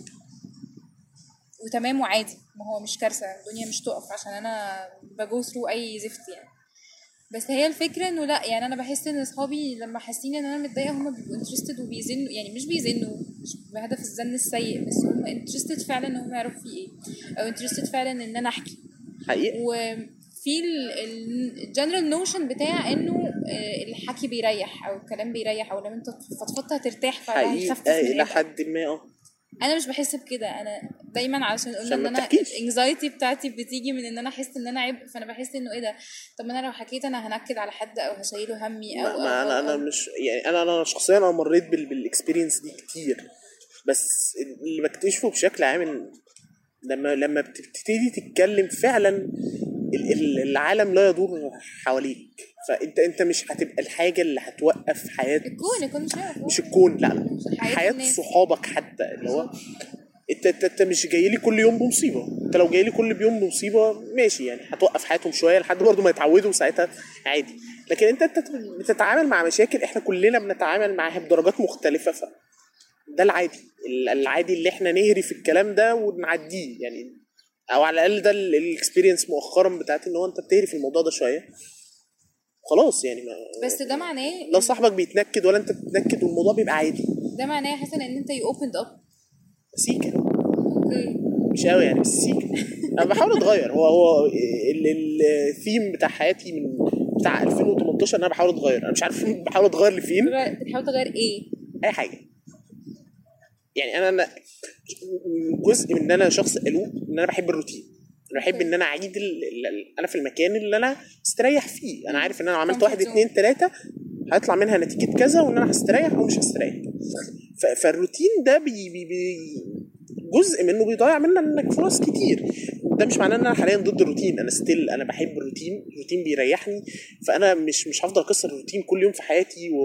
A: وتمام وعادي. ما هو مش كارثة. الدنيا مش تقف. عشان أنا بجو through أي زفت يعني. بس هي الفكرة إنه لأ يعني أنا بحس إن أصحابي لما حاسين إن أنا متضايقة هم بيبقوا interested وبيزنوا. يعني مش بيزنوا مش بهدف الزن السيء بس هم interested فعلا إن هم يعرفوا في إيه. أو interested فعلا إن أنا أحكي.
B: حقيقي
A: وفي ال general notion بتاع إنه آه، الحكي بيريح أو الكلام بيريح أو لما أنت فضفضت هترتاح فهيخفف إلى.
B: حد ما آه
A: أنا مش بحس بكده أنا دايما علشان قلنا
B: عشان إن
A: أنا.
B: ال
A: anxiety بتاعتي بتيجي من إن أنا أحس إن أنا عبء فأنا بحس إنه إيه ده طب ما أنا لو حكيت أنا هنكد على حد أو هشيله همي أو
B: ما,
A: أو
B: ما أنا
A: أو
B: أنا
A: أو.
B: مش يعني أنا أنا شخصيا أنا مريت بال بال experience دي كتير بس اللي بكتشفه بشكل عام لما لما بتبتدي تتكلم فعلا العالم لا يدور حواليك. فانت انت مش هتبقى الحاجة اللي هتوقف حياة
A: الكون الكون مش
B: مش الكون لا لا
A: حياة.
B: صحابك حتى اللي هو انت انت, انت مش جاي لي كل يوم بمصيبة. انت لو جاي لي كل يوم بمصيبة ماشي يعني هتوقف حياتهم شوية لحد برضه ما يتعودوا ساعتها عادي. لكن انت انت بتتعامل مع مشاكل إحنا كلنا بنتعامل معاها بدرجات مختلفة ف ده العادي ال- العادي اللي إحنا نهري في الكلام ده ونعديه يعني. أو على الأقل ده ال experience مؤخرا بتاعت إن هو أنت بتهري في الموضوع ده شوية. خلاص يعني ما
A: بس ده معناه
B: لا صاحبك بيتنكد ولا أنت بتتنكد والموضوع بيبقى عادي.
A: ده معناه حسن إن أنت you opened up
B: سيكا
A: okay.
B: مش قوي يعني بس سيكا أنا بحاول أتغير. هو هو الثيم بتاع حياتي من بتاع 2018 إن أنا بحاول أتغير. أنا مش عارف بحاول أتغير لفين.
A: بتحاول تغير إيه؟
B: أي حاجة. يعني أنا جزء من إن أنا شخص قلوق إن أنا بحب الروتين. أنا بحب إن أنا أعيد أنا في المكان اللي أنا مستريح فيه. أنا عارف إن أنا لو عملت واحد. اتنين تلاتة هيطلع منها نتيجة كذا وإن أنا هستريح أو مش هستريح. فالروتين ده بي... بي... بي... جزء منه بيضيع منك فرص كتير. ده مش معناه إن أنا حاليا ضد الروتين. أنا ستيل أنا بحب الروتين. الروتين بيريحني. فأنا مش مش هفضل أكسر الروتين كل يوم في حياتي و...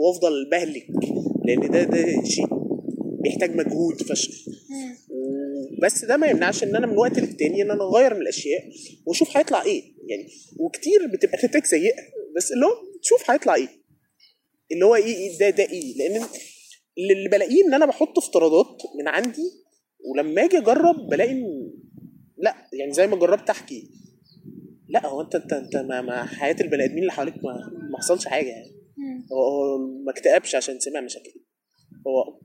B: وأفضل بهلك. لأن ده ده شيء بيحتاج مجهود فشخ. بس ده ما يمنعش إن أنا من وقت للتاني إن أنا أغير من الأشياء وأشوف هيطلع إيه. يعني وكتير بتبقى نتائج سيئة بس اللي هو تشوف هيطلع إيه. اللي هو إيه إيه ده ده إيه. لأن اللي بلاقيه إن أنا بحط افتراضات من عندي ولما أجي أجرب بلاقي إن لأ يعني زي ما جربت أحكي. لأ هو أنت أنت أنت ما, ما حياة البني آدمين اللي حواليك ما, ما حصلش حاجة يعني. هو هو ما اكتئبش عشان سمع مشاكل. هو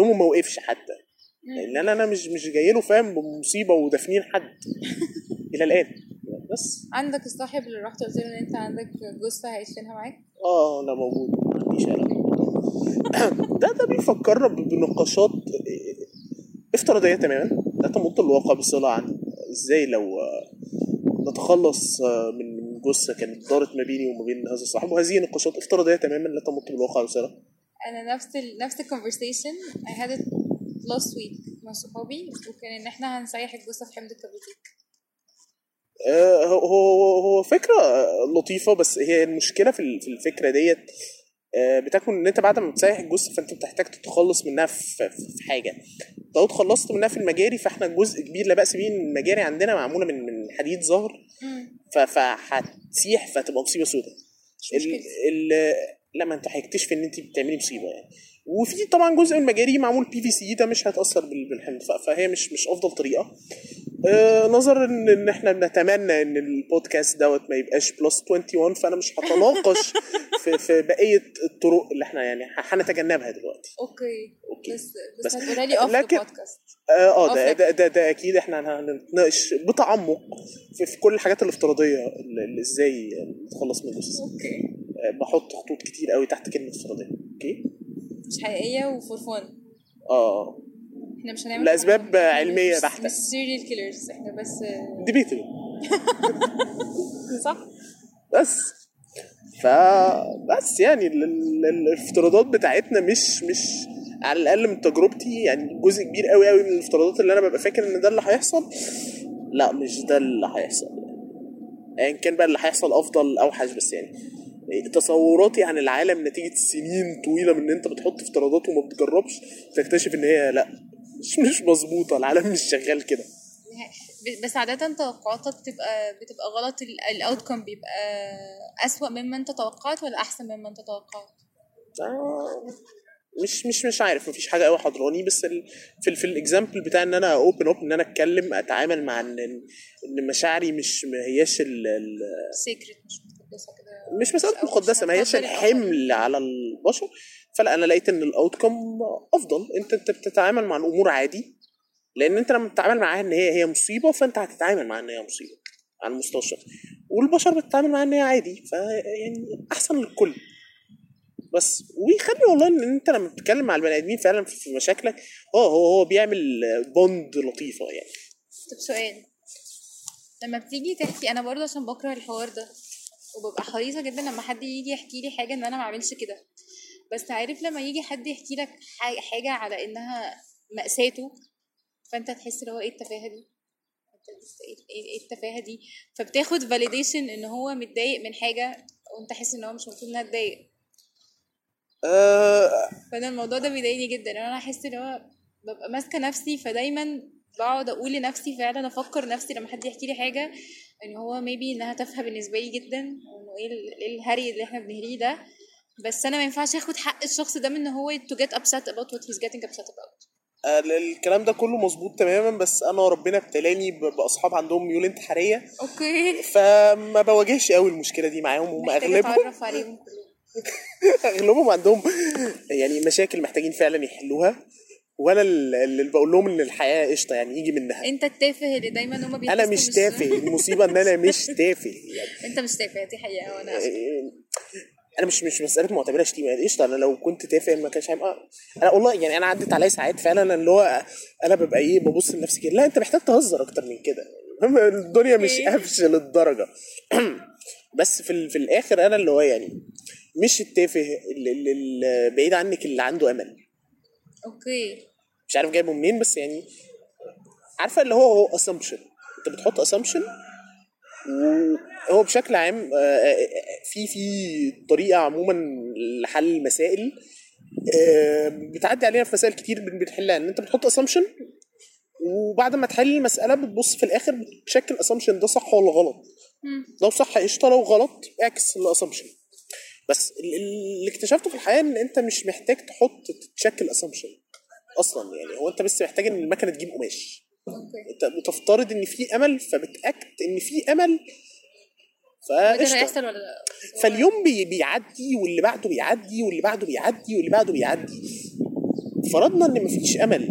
B: يومه ما وقفش حتى. لأن أنا أنا مش مش جاي له فاهم؟ بمصيبه ودافنين حد. إلى الآن. بس.
A: عندك الصاحب اللي رحت قلت له إن أنت عندك جثة هيدفنها معاك؟
B: آه أنا موجود. ما عنديش ده ده بيفكرنا بنقاشات افتراضية تماما. لا تمت الواقع بصلة عن إزاي لو آه، نتخلص آه، من من جثة كانت دارت ما بيني وما بين هذا الصاحب. وهذه نقاشات افتراضية تماما لا تمت بالواقع بصلة.
A: أنا نفس ال نفس الكونفرسيشن I had it last week مع صحابي وكان إن إحنا هنسيح الجثه في حمض الكبريتيك
B: آه، هو هو هو فكرة لطيفة بس هي المشكلة في ال- في الفكرة ديت آه، بتكمن إن أنت بعد ما بتسيح الجثه فأنت بتحتاج تتخلص منها في حاجة. لو اتخلصت منها في المجاري فإحنا جزء كبير لا بأس به إن المجاري عندنا معمولة من من حديد ظهر فهتسيح فتبقى مصيبة سوداء لا ما انت هيكتشف ان انت بتعملي مصيبة يعني. وفي طبعا جزء من المجاري معمول بي في سي ده مش هتاثر بال- بالحمض فهي مش مش أفضل طريقة. آه نظرا إن إحنا بنتمنى إن البودكاست دوت ما يبقاش plus 21 فأنا مش هتناقش في في بقية الطرق اللي إحنا يعني هنتجنبها دلوقتي.
A: okay.
B: okay.
A: بس
B: بس-
A: بس هتقولها لي off
B: لكن-
A: البودكاست
B: آه آه، ده. ده, ده, ده أكيد إحنا هنتناقش بتعمق في, في كل الحاجات الافتراضية اللي إزاي نتخلص من الجثث
A: okay.
B: آه، بحط خطوط كتير قوي تحت كلمة افتراضيه okay؟
A: مش حقيقية و for
B: fun
A: آه. إحنا مش هنعمل
B: لأسباب
A: إحنا
B: علمية
A: مش- serial killers إحنا بس
B: debatable
A: صح.
B: بس. ف بس يعني ال- ال- ال- الافتراضات بتاعتنا مش مش على الأقل من تجربتي يعني جزء كبير قوي قوي من الافتراضات اللي أنا ببقى فاكر إن ده اللي هيحصل لا مش ده اللي هيحصل. ايا كان بقى اللي هيحصل أفضل أوحش بس يعني تصوراتي عن العالم نتيجة سنين طويلة من إن أنت بتحط افتراضات وما بتجربش تكتشف إن هي لأ مش مش مظبوطة العالم مش شغال كده.
A: بس عادة توقعاتك بتبقى بتبقى غلط ال outcome بيبقى أسوأ مما أنت توقعت ولا أحسن مما أنت توقعت؟
B: آه، مش مش مش عارف مفيش حاجة قوي حضراني بس ال في ال في ال example بتاع إن أنا open up إن أنا أتكلم أتعامل مع ان إن مشاعري مش ما هياش ال ال
A: sacred مش مقدسه
B: مش
A: مسألة
B: مقدسة ما هيش. الحمل على البشر. فلا أنا لقيت إن ال outcome أفضل. أنت أنت بتتعامل مع الأمور عادي لأن أنت لما بتتعامل معاها إن هي هي مصيبة فأنت هتتعامل معاها إن هي مصيبة على المستوى الشخصي. والبشر بتتعامل معاها إن هي عادي فيعني أحسن للكل. بس ويخلي والله إن أنت لما بتتكلم مع البني آدمين فعلا في مشاكلك آه هو هو بيعمل bond لطيفة يعني.
A: طب سؤال لما بتيجي تحكي أنا برضه عشان بكره الحوار ده. وببقى حريصة جدا لما حد يجي يحكي لي حاجة إن أنا ما أعملش كده. بس عارف لما يجي حد يحكي لك حاجة على إنها مأساته فأنت تحس اللي هو إيه التفاهة دي؟ إيه إيه- إيه التفاهة دي؟ فبتاخد فاليديشن إن هو متضايق من حاجة وأنت حاسس إن هو مش المفروض إنها تضايق.
B: آه.
A: فأنا الموضوع ده بيضايقني جدا. أنا أحس ان هو ببقى ماسكة نفسي فدايما بقعد أقول لنفسي فعلا أفكر نفسي لما حد يحكي لي حاجة إن هو maybe إنها تافهة بالنسبة لي جدا وإنه إيه إيه الهري اللي إحنا بنهريه ده. بس أنا ما ينفعش آخد حق الشخص ده من إن هو get upset about what he's getting upset about.
B: ال- الكلام ده كله مظبوط تماما بس أنا ربنا ابتلاني بأصحاب عندهم ميول انتحارية.
A: okay.
B: فما بواجهش قوي المشكلة دي معاهم هم أغلبهم
A: اتعرف عليهم كلهم.
B: أغلبهم عندهم يعني مشاكل محتاجين فعلا يحلوها. وأنا ال- اللي بقول لهم إن الحياة قشطة يعني يجي منها.
A: انت التافه اللي دايما هما بيحسوا
B: أنا مش تافه المصيبه إن أنا مش تافه يعني.
A: انت مش تافه دي حقيقة وأنا آسفة.
B: أنا مش مش مسألة معتبرها شتيمة يعني قشطة أنا لو كنت تافه ما كانش هيبقى أنا والله يعني أنا عدت عليا ساعات فعلا اللي هو أنا ببقى إيه ببص لنفسي كده لا أنت محتاج تهزر أكتر من كده. الدنيا مش
A: إيه؟
B: قفش للدرجة. بس في في الآخر أنا اللي هو يعني مش التافه اللي بعيد عنك اللي عنده أمل.
A: okay.
B: مش عارف جايبه منين بس يعني عارفة اللي هو هو assumption انت بتحط assumption وهو بشكل عام آه، آه، في في طريقة عموما لحل المسائل آه، بتعدي علينا في مسائل كتير بن- بنحلها إن انت بتحط assumption وبعد ما تحل المسألة بتبص في الآخر بت check ال assumption ده صح ولا غلط. لو صح قشطة لو غلط اعكس ال assumption بس ال- ال- اللي اكتشفته في الحياة إن انت مش محتاج تحط ت check ال assumption أصلا يعني هو أنت بس محتاج إن المكنة تجيب قماش. أنت بتفترض إن في أمل فبتأكد إن في
A: أمل. فقشطة.
B: فاليوم بي بيعدي واللي بعده بيعدي واللي بعده بيعدي واللي بعده بيعدي. فرضنا إن مفيش أمل.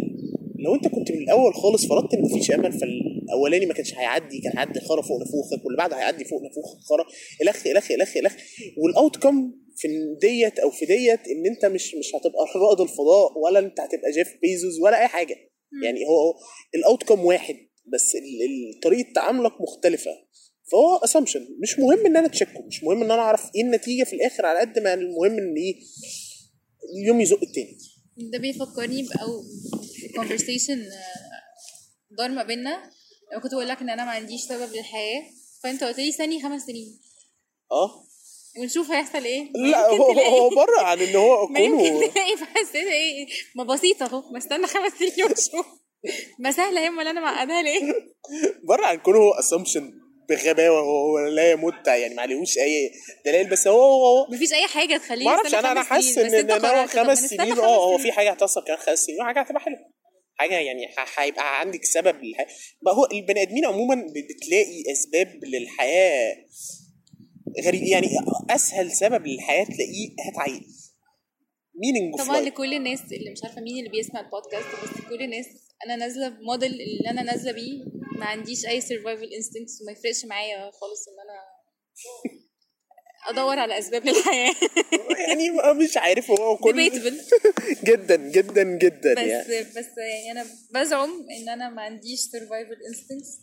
B: لو أنت كنت من الأول خالص فرضت إن مفيش أمل فالأولاني ما كانش هيعدي كان هيعدي خرا فوق نفوخك واللي بعده هيعدي فوق نفوخك خرا. الخ الخ الخ الخ وال outcome في ديت أو في ديت إن أنت مش مش هتبقى رائد الفضاء ولا أنت هتبقى جيف بيزوس ولا أي حاجة. يعني هو ال outcome واحد بس طريقة تعاملك مختلفة. فهو assumption مش مهم إن أنا ا check ه مش مهم إن أنا أعرف إيه النتيجة في الآخر على قد ما المهم إن إيه اليوم يزق التاني.
A: ده بيفكرني بأو conversation دار ما بينا لما كنت بقول لك إن أنا ما عنديش سبب للحياة. فأنت قلت لي ثاني خمس سنين.
B: آه.
A: ونشوف هيحصل إيه.
B: لا هو هو بره عن إن هو
A: ما يمكن تلاقي فحسيت إيه. ما بسيطة أهو. ما استنى خمس سنين وأشوف. ما سهلة هم اللي أنا معقدها ليه؟
B: بره عن كونه هو اسامبشن بغباوه هو لا يمت يعني ما عليهوش أي دلائل بس هو هو
A: مفيش أي حاجة تخليني
B: ما أعرفش أنا
A: أنا
B: حاسس إن
A: بس
B: إن هو خمس سنين آه هو. في حاجة هتحصل كمان خمس سنين وحاجة هتبقى حلوة. حاجة يعني هيبقى عندك سبب للحياه بقى هو البني آدمين عموما بتلاقي أسباب للحياة. غريب يعني أسهل سبب للحياة تلاقيه هتعيل. meaning
A: طبعا لكل الناس اللي مش عارفة مين اللي بيسمع البودكاست بس كل الناس أنا نازلة بموديل اللي أنا نازلة بيه ما عنديش أي survival instincts وما يفرقش معايا خالص إن أنا أدور على أسباب للحياة.
B: يعني مش عارف هو
A: cool
B: جدا جدا جدا
A: بس
B: يعني.
A: بس يعني أنا بزعم إن أنا ما عنديش survival instincts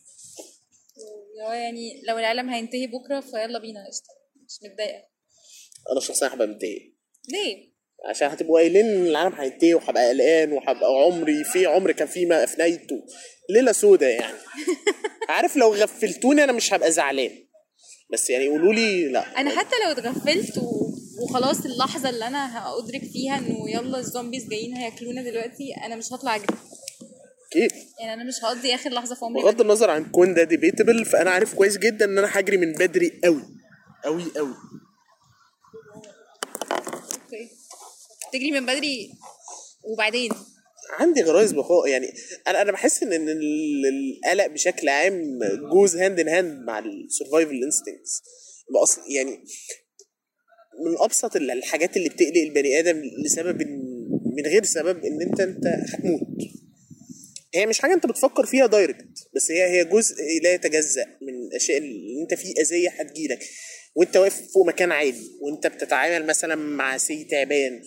A: هو يعني لو العالم هينتهي بكرة فيلا بينا قشطه مش متضايقة.
B: أنا شخصيا هبقى متضايق.
A: ليه؟
B: عشان هتبقوا قايلين إن العالم هينتهي وهبقى قلقان وهبقى عمري في عمر كان فيه ما افنيته ليلة سودة يعني. عارف لو غفلتوني أنا مش هبقى زعلان. بس يعني قولوا لي لا.
A: أنا حتى لو اتغفلت و... وخلاص اللحظة اللي أنا هأدرك فيها إنه يلا ال zombies جايين هياكلونا دلوقتي أنا مش هطلع اجري
B: أكيد
A: يعني أنا مش هقضي آخر لحظة في عمري.
B: بغض النظر عن كون ده debatable فأنا عارف كويس جدا إن أنا هجري من بدري قوي قوي قوي
A: okay. تجري من بدري وبعدين؟
B: عندي غرائز بقاء. يعني أنا أنا بحس إن القلق بشكل عام goes hand in hand مع ال survival instincts بأصل يعني من أبسط ال- الحاجات اللي بتقلق البني آدم لسبب من غير سبب إن أنت أنت هتموت. هي مش حاجة انت بتفكر فيها direct بس هي هي جزء لا يتجزأ من الأشياء اللي انت فيه أذية هتجيلك. وانت واقف فوق مكان عالي وانت بتتعامل مثلا مع سي تعبان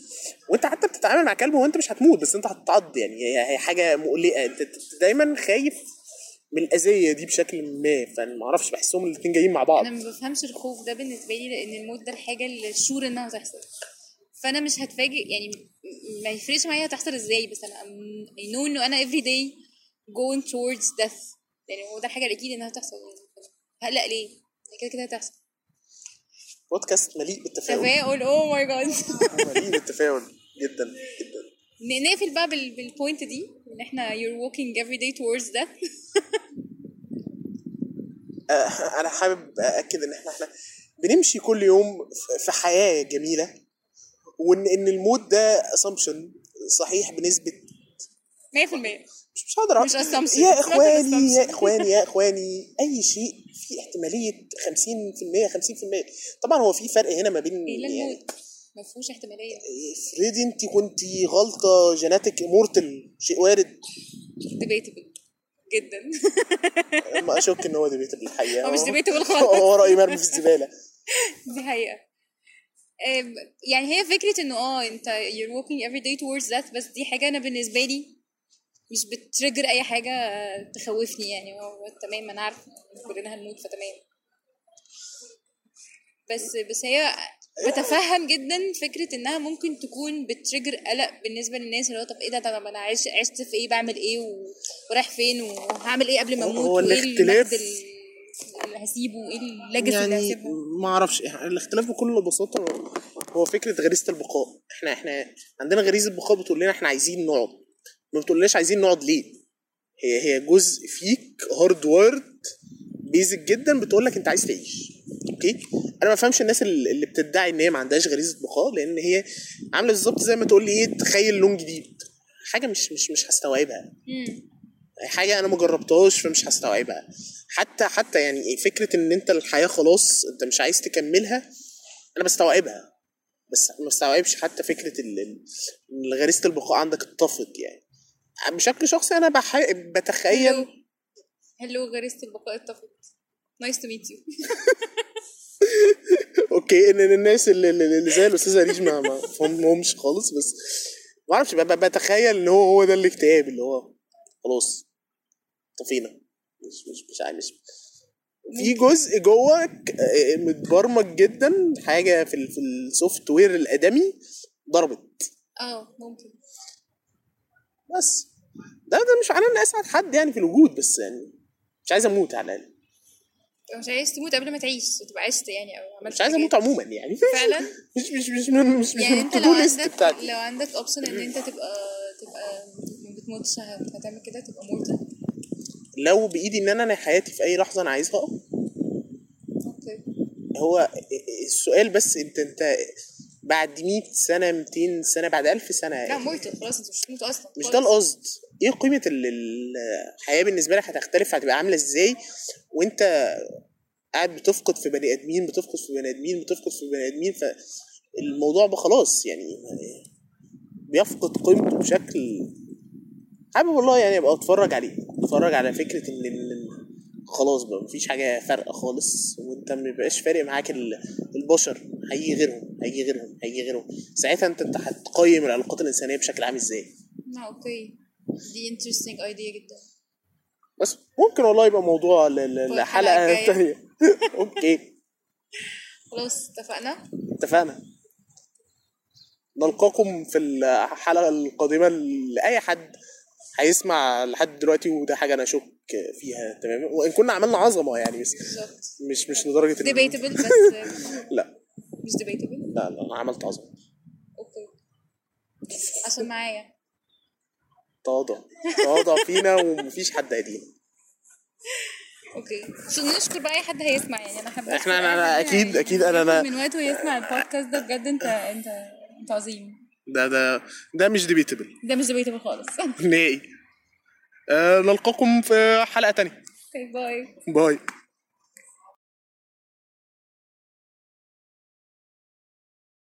B: وانت حتى بتتعامل مع كلب وانت مش هتموت بس انت هتتعض يعني. هي حاجة مقلقة. انت دايما خايف من الأذية دي بشكل ما فانا ما أعرفش بحسهم الاثنين جايين مع بعض.
A: أنا ما بفهمش الخوف ده بالنسبة لي لأن الموت ده الحاجة اللي شور إنها هتحصل. فانا مش هتفاجئ يعني ما يفرقش معايا هتحصل إزاي بس أنا I know إنه أنا every day going towards death. يعني هو ده الحاجة الاكيد إنها هتحصل. هقلق ليه؟ كده كده هتحصل.
B: بودكاست مليء بالتفاؤل.
A: تفاؤل oh my God
B: مليء بالتفاؤل. جدا جدا.
A: نقفل بقى بال- بال point دي إن إحنا you're walking every day towards death.
B: آه، أنا حابب أأكد إن إحنا إحنا بنمشي كل يوم في حياة جميلة. وان إن الموت ده assumption صحيح بنسبة
A: 100%
B: مش مش هقدر
A: مش assumption.
B: يا إخواني يا. إخواني يا إخواني أي شيء فيه احتمالية 50% 50% طبعا هو في فرق هنا ما بين
A: الا
B: يعني
A: ما فيهوش احتمالية.
B: افرضي انت كنت غلطة genetically immortal شيء وارد.
A: Debatable. جدا.
B: ما أشك إن هو debatable الحقيقة.
A: هو مش
B: هو
A: خالص.
B: هو رأي مرمي في الزبالة.
A: دي حقيقة. أم، يعني هي فكرة إنه آه أنت you're walking every day towards that بس دي حاجة أنا بالنسبة لي مش بت trigger أي حاجة تخوفني يعني. هو تمام أنا عارفة إن كلنا هنموت فتمام. بس بس هي بتفهم جدا فكرة إنها ممكن تكون بت trigger قلق بالنسبة للناس اللي هو طب إيه ده؟ طب أنا عشت عشت في إيه؟ بعمل إيه؟ ورايح فين؟ وهعمل إيه قبل ما أموت؟
B: هو الاختلاف-
A: هسيبه وإيه ال legacy اللي
B: يعني
A: هسيبها
B: ما أعرفش الاختلاف بكل بساطة هو فكرة غريزة البقاء. إحنا إحنا عندنا غريزة بقاء بتقول لنا إحنا عايزين نقعد. ما بتقولناش عايزين نقعد ليه؟ هي هي جزء فيك hardwired basic جدا بتقول لك أنت عايز تعيش. okay؟ أنا ما بفهمش الناس اللي اللي بتدعي إن هي ما عندهاش غريزة بقاء لأن هي عاملة بالظبط زي ما تقول لي إيه تخيل لون جديد. حاجة مش مش مش هستوعبها. حاجة أنا ما جربتهاش فمش هستوعبها. حتى حتى يعني فكرة إن أنت الحياة خلاص أنت مش عايز تكملها أنا بستوعبها. بس ما بستوعبش حتى فكرة إن غريزة البقاء عندك اتطفت يعني. بشكل شخصي أنا بح... بتخيل
A: hello غريزة البقاء اتطفت nice to meet you
B: okay إن الناس اللي, اللي زي الأستاذة ريج ما فهمهمش خالص بس ما أعرفش بتخيل إن هو هو ده الاكتئاب اللي هو خلاص. طفينا مش مش مش عارف. مش في جزء جواك آه، متبرمج جدا حاجة في في ال software الأدمي ضربت.
A: آه ممكن.
B: بس. ده ده مش معناه ان أسعد حد يعني في الوجود بس يعني مش عايز أموت على الأقل.
A: مش عايز تموت قبل ما تعيش تبقى عشت يعني أو عملت
B: مش عايز. أموت عموما يعني.
A: فعلا؟
B: مش مش مش من مش مش
A: يعني
B: أنت
A: لو عندك
B: بتاعتي.
A: لو عندك option إن أنت تبقى تبقى ما بتموتش هت- هتعمل كده تبقى immortal
B: لو بإيدي إن أنا حياتي في أي لحظة أنا عايزها. آه
A: أوكي.
B: هو السؤال بس أنت أنت بعد 100 سنة 200 سنة بعد 1000 سنة
A: لا immortal خلاص أنت مش هتموت أصلا.
B: مش. ده القصد. إيه قيمة ال- ال- الحياة بالنسبة لك هتختلف؟ هتبقى عاملة إزاي؟ وأنت قاعد بتفقد في بني آدمين بتفقد في بني آدمين بتفقد في بني آدمين فالموضوع بقى خلاص يعني بيفقد قيمته بشكل حابب والله يعني أبقى أتفرج عليه أتفرج على فكرة إن خلاص بقى مفيش حاجة فارقة خالص وأنت مبيبقاش فارق معاك ال- البشر هيجي غيرهم هيجي غيرهم هيجي غيرهم. ساعتها أنت أنت هتقيم العلاقات الإنسانية بشكل عام
A: إزاي؟ أوكي. دي interesting idea جدا.
B: بس ممكن والله يبقى موضوع ل- ل-
A: الحلقة
B: لحلقة
A: الجاية.
B: تانية. أوكي.
A: خلاص اتفقنا؟
B: اتفقنا. نلقاكم في الحلقة القادمة لأي حد هيسمع لحد دلوقتي وده حاجة أنا أشك فيها تماما وإن كنا عملنا عظمة يعني بس مش مش لدرجة
A: debatable بس
B: لا.
A: مش debatable
B: لا لا أنا عملت عظمة.
A: أوكي. عشان معايا.
B: تواضع. تواضع فينا ومفيش حد قديم.
A: أوكي. عشان نشكر بقى أي حد هيسمع يعني أنا حابة
B: إحنا-
A: أشكر
B: أنا- أكيد أنا- أنا-
A: ياخد من وقته يسمع البودكاست ده بجد انت انت أنت عظيم.
B: ده ده ده مش debatable
A: ده مش debatable خالص.
B: نهائي. آه نلقاكم في حلقة تانية.
A: bye.
B: bye.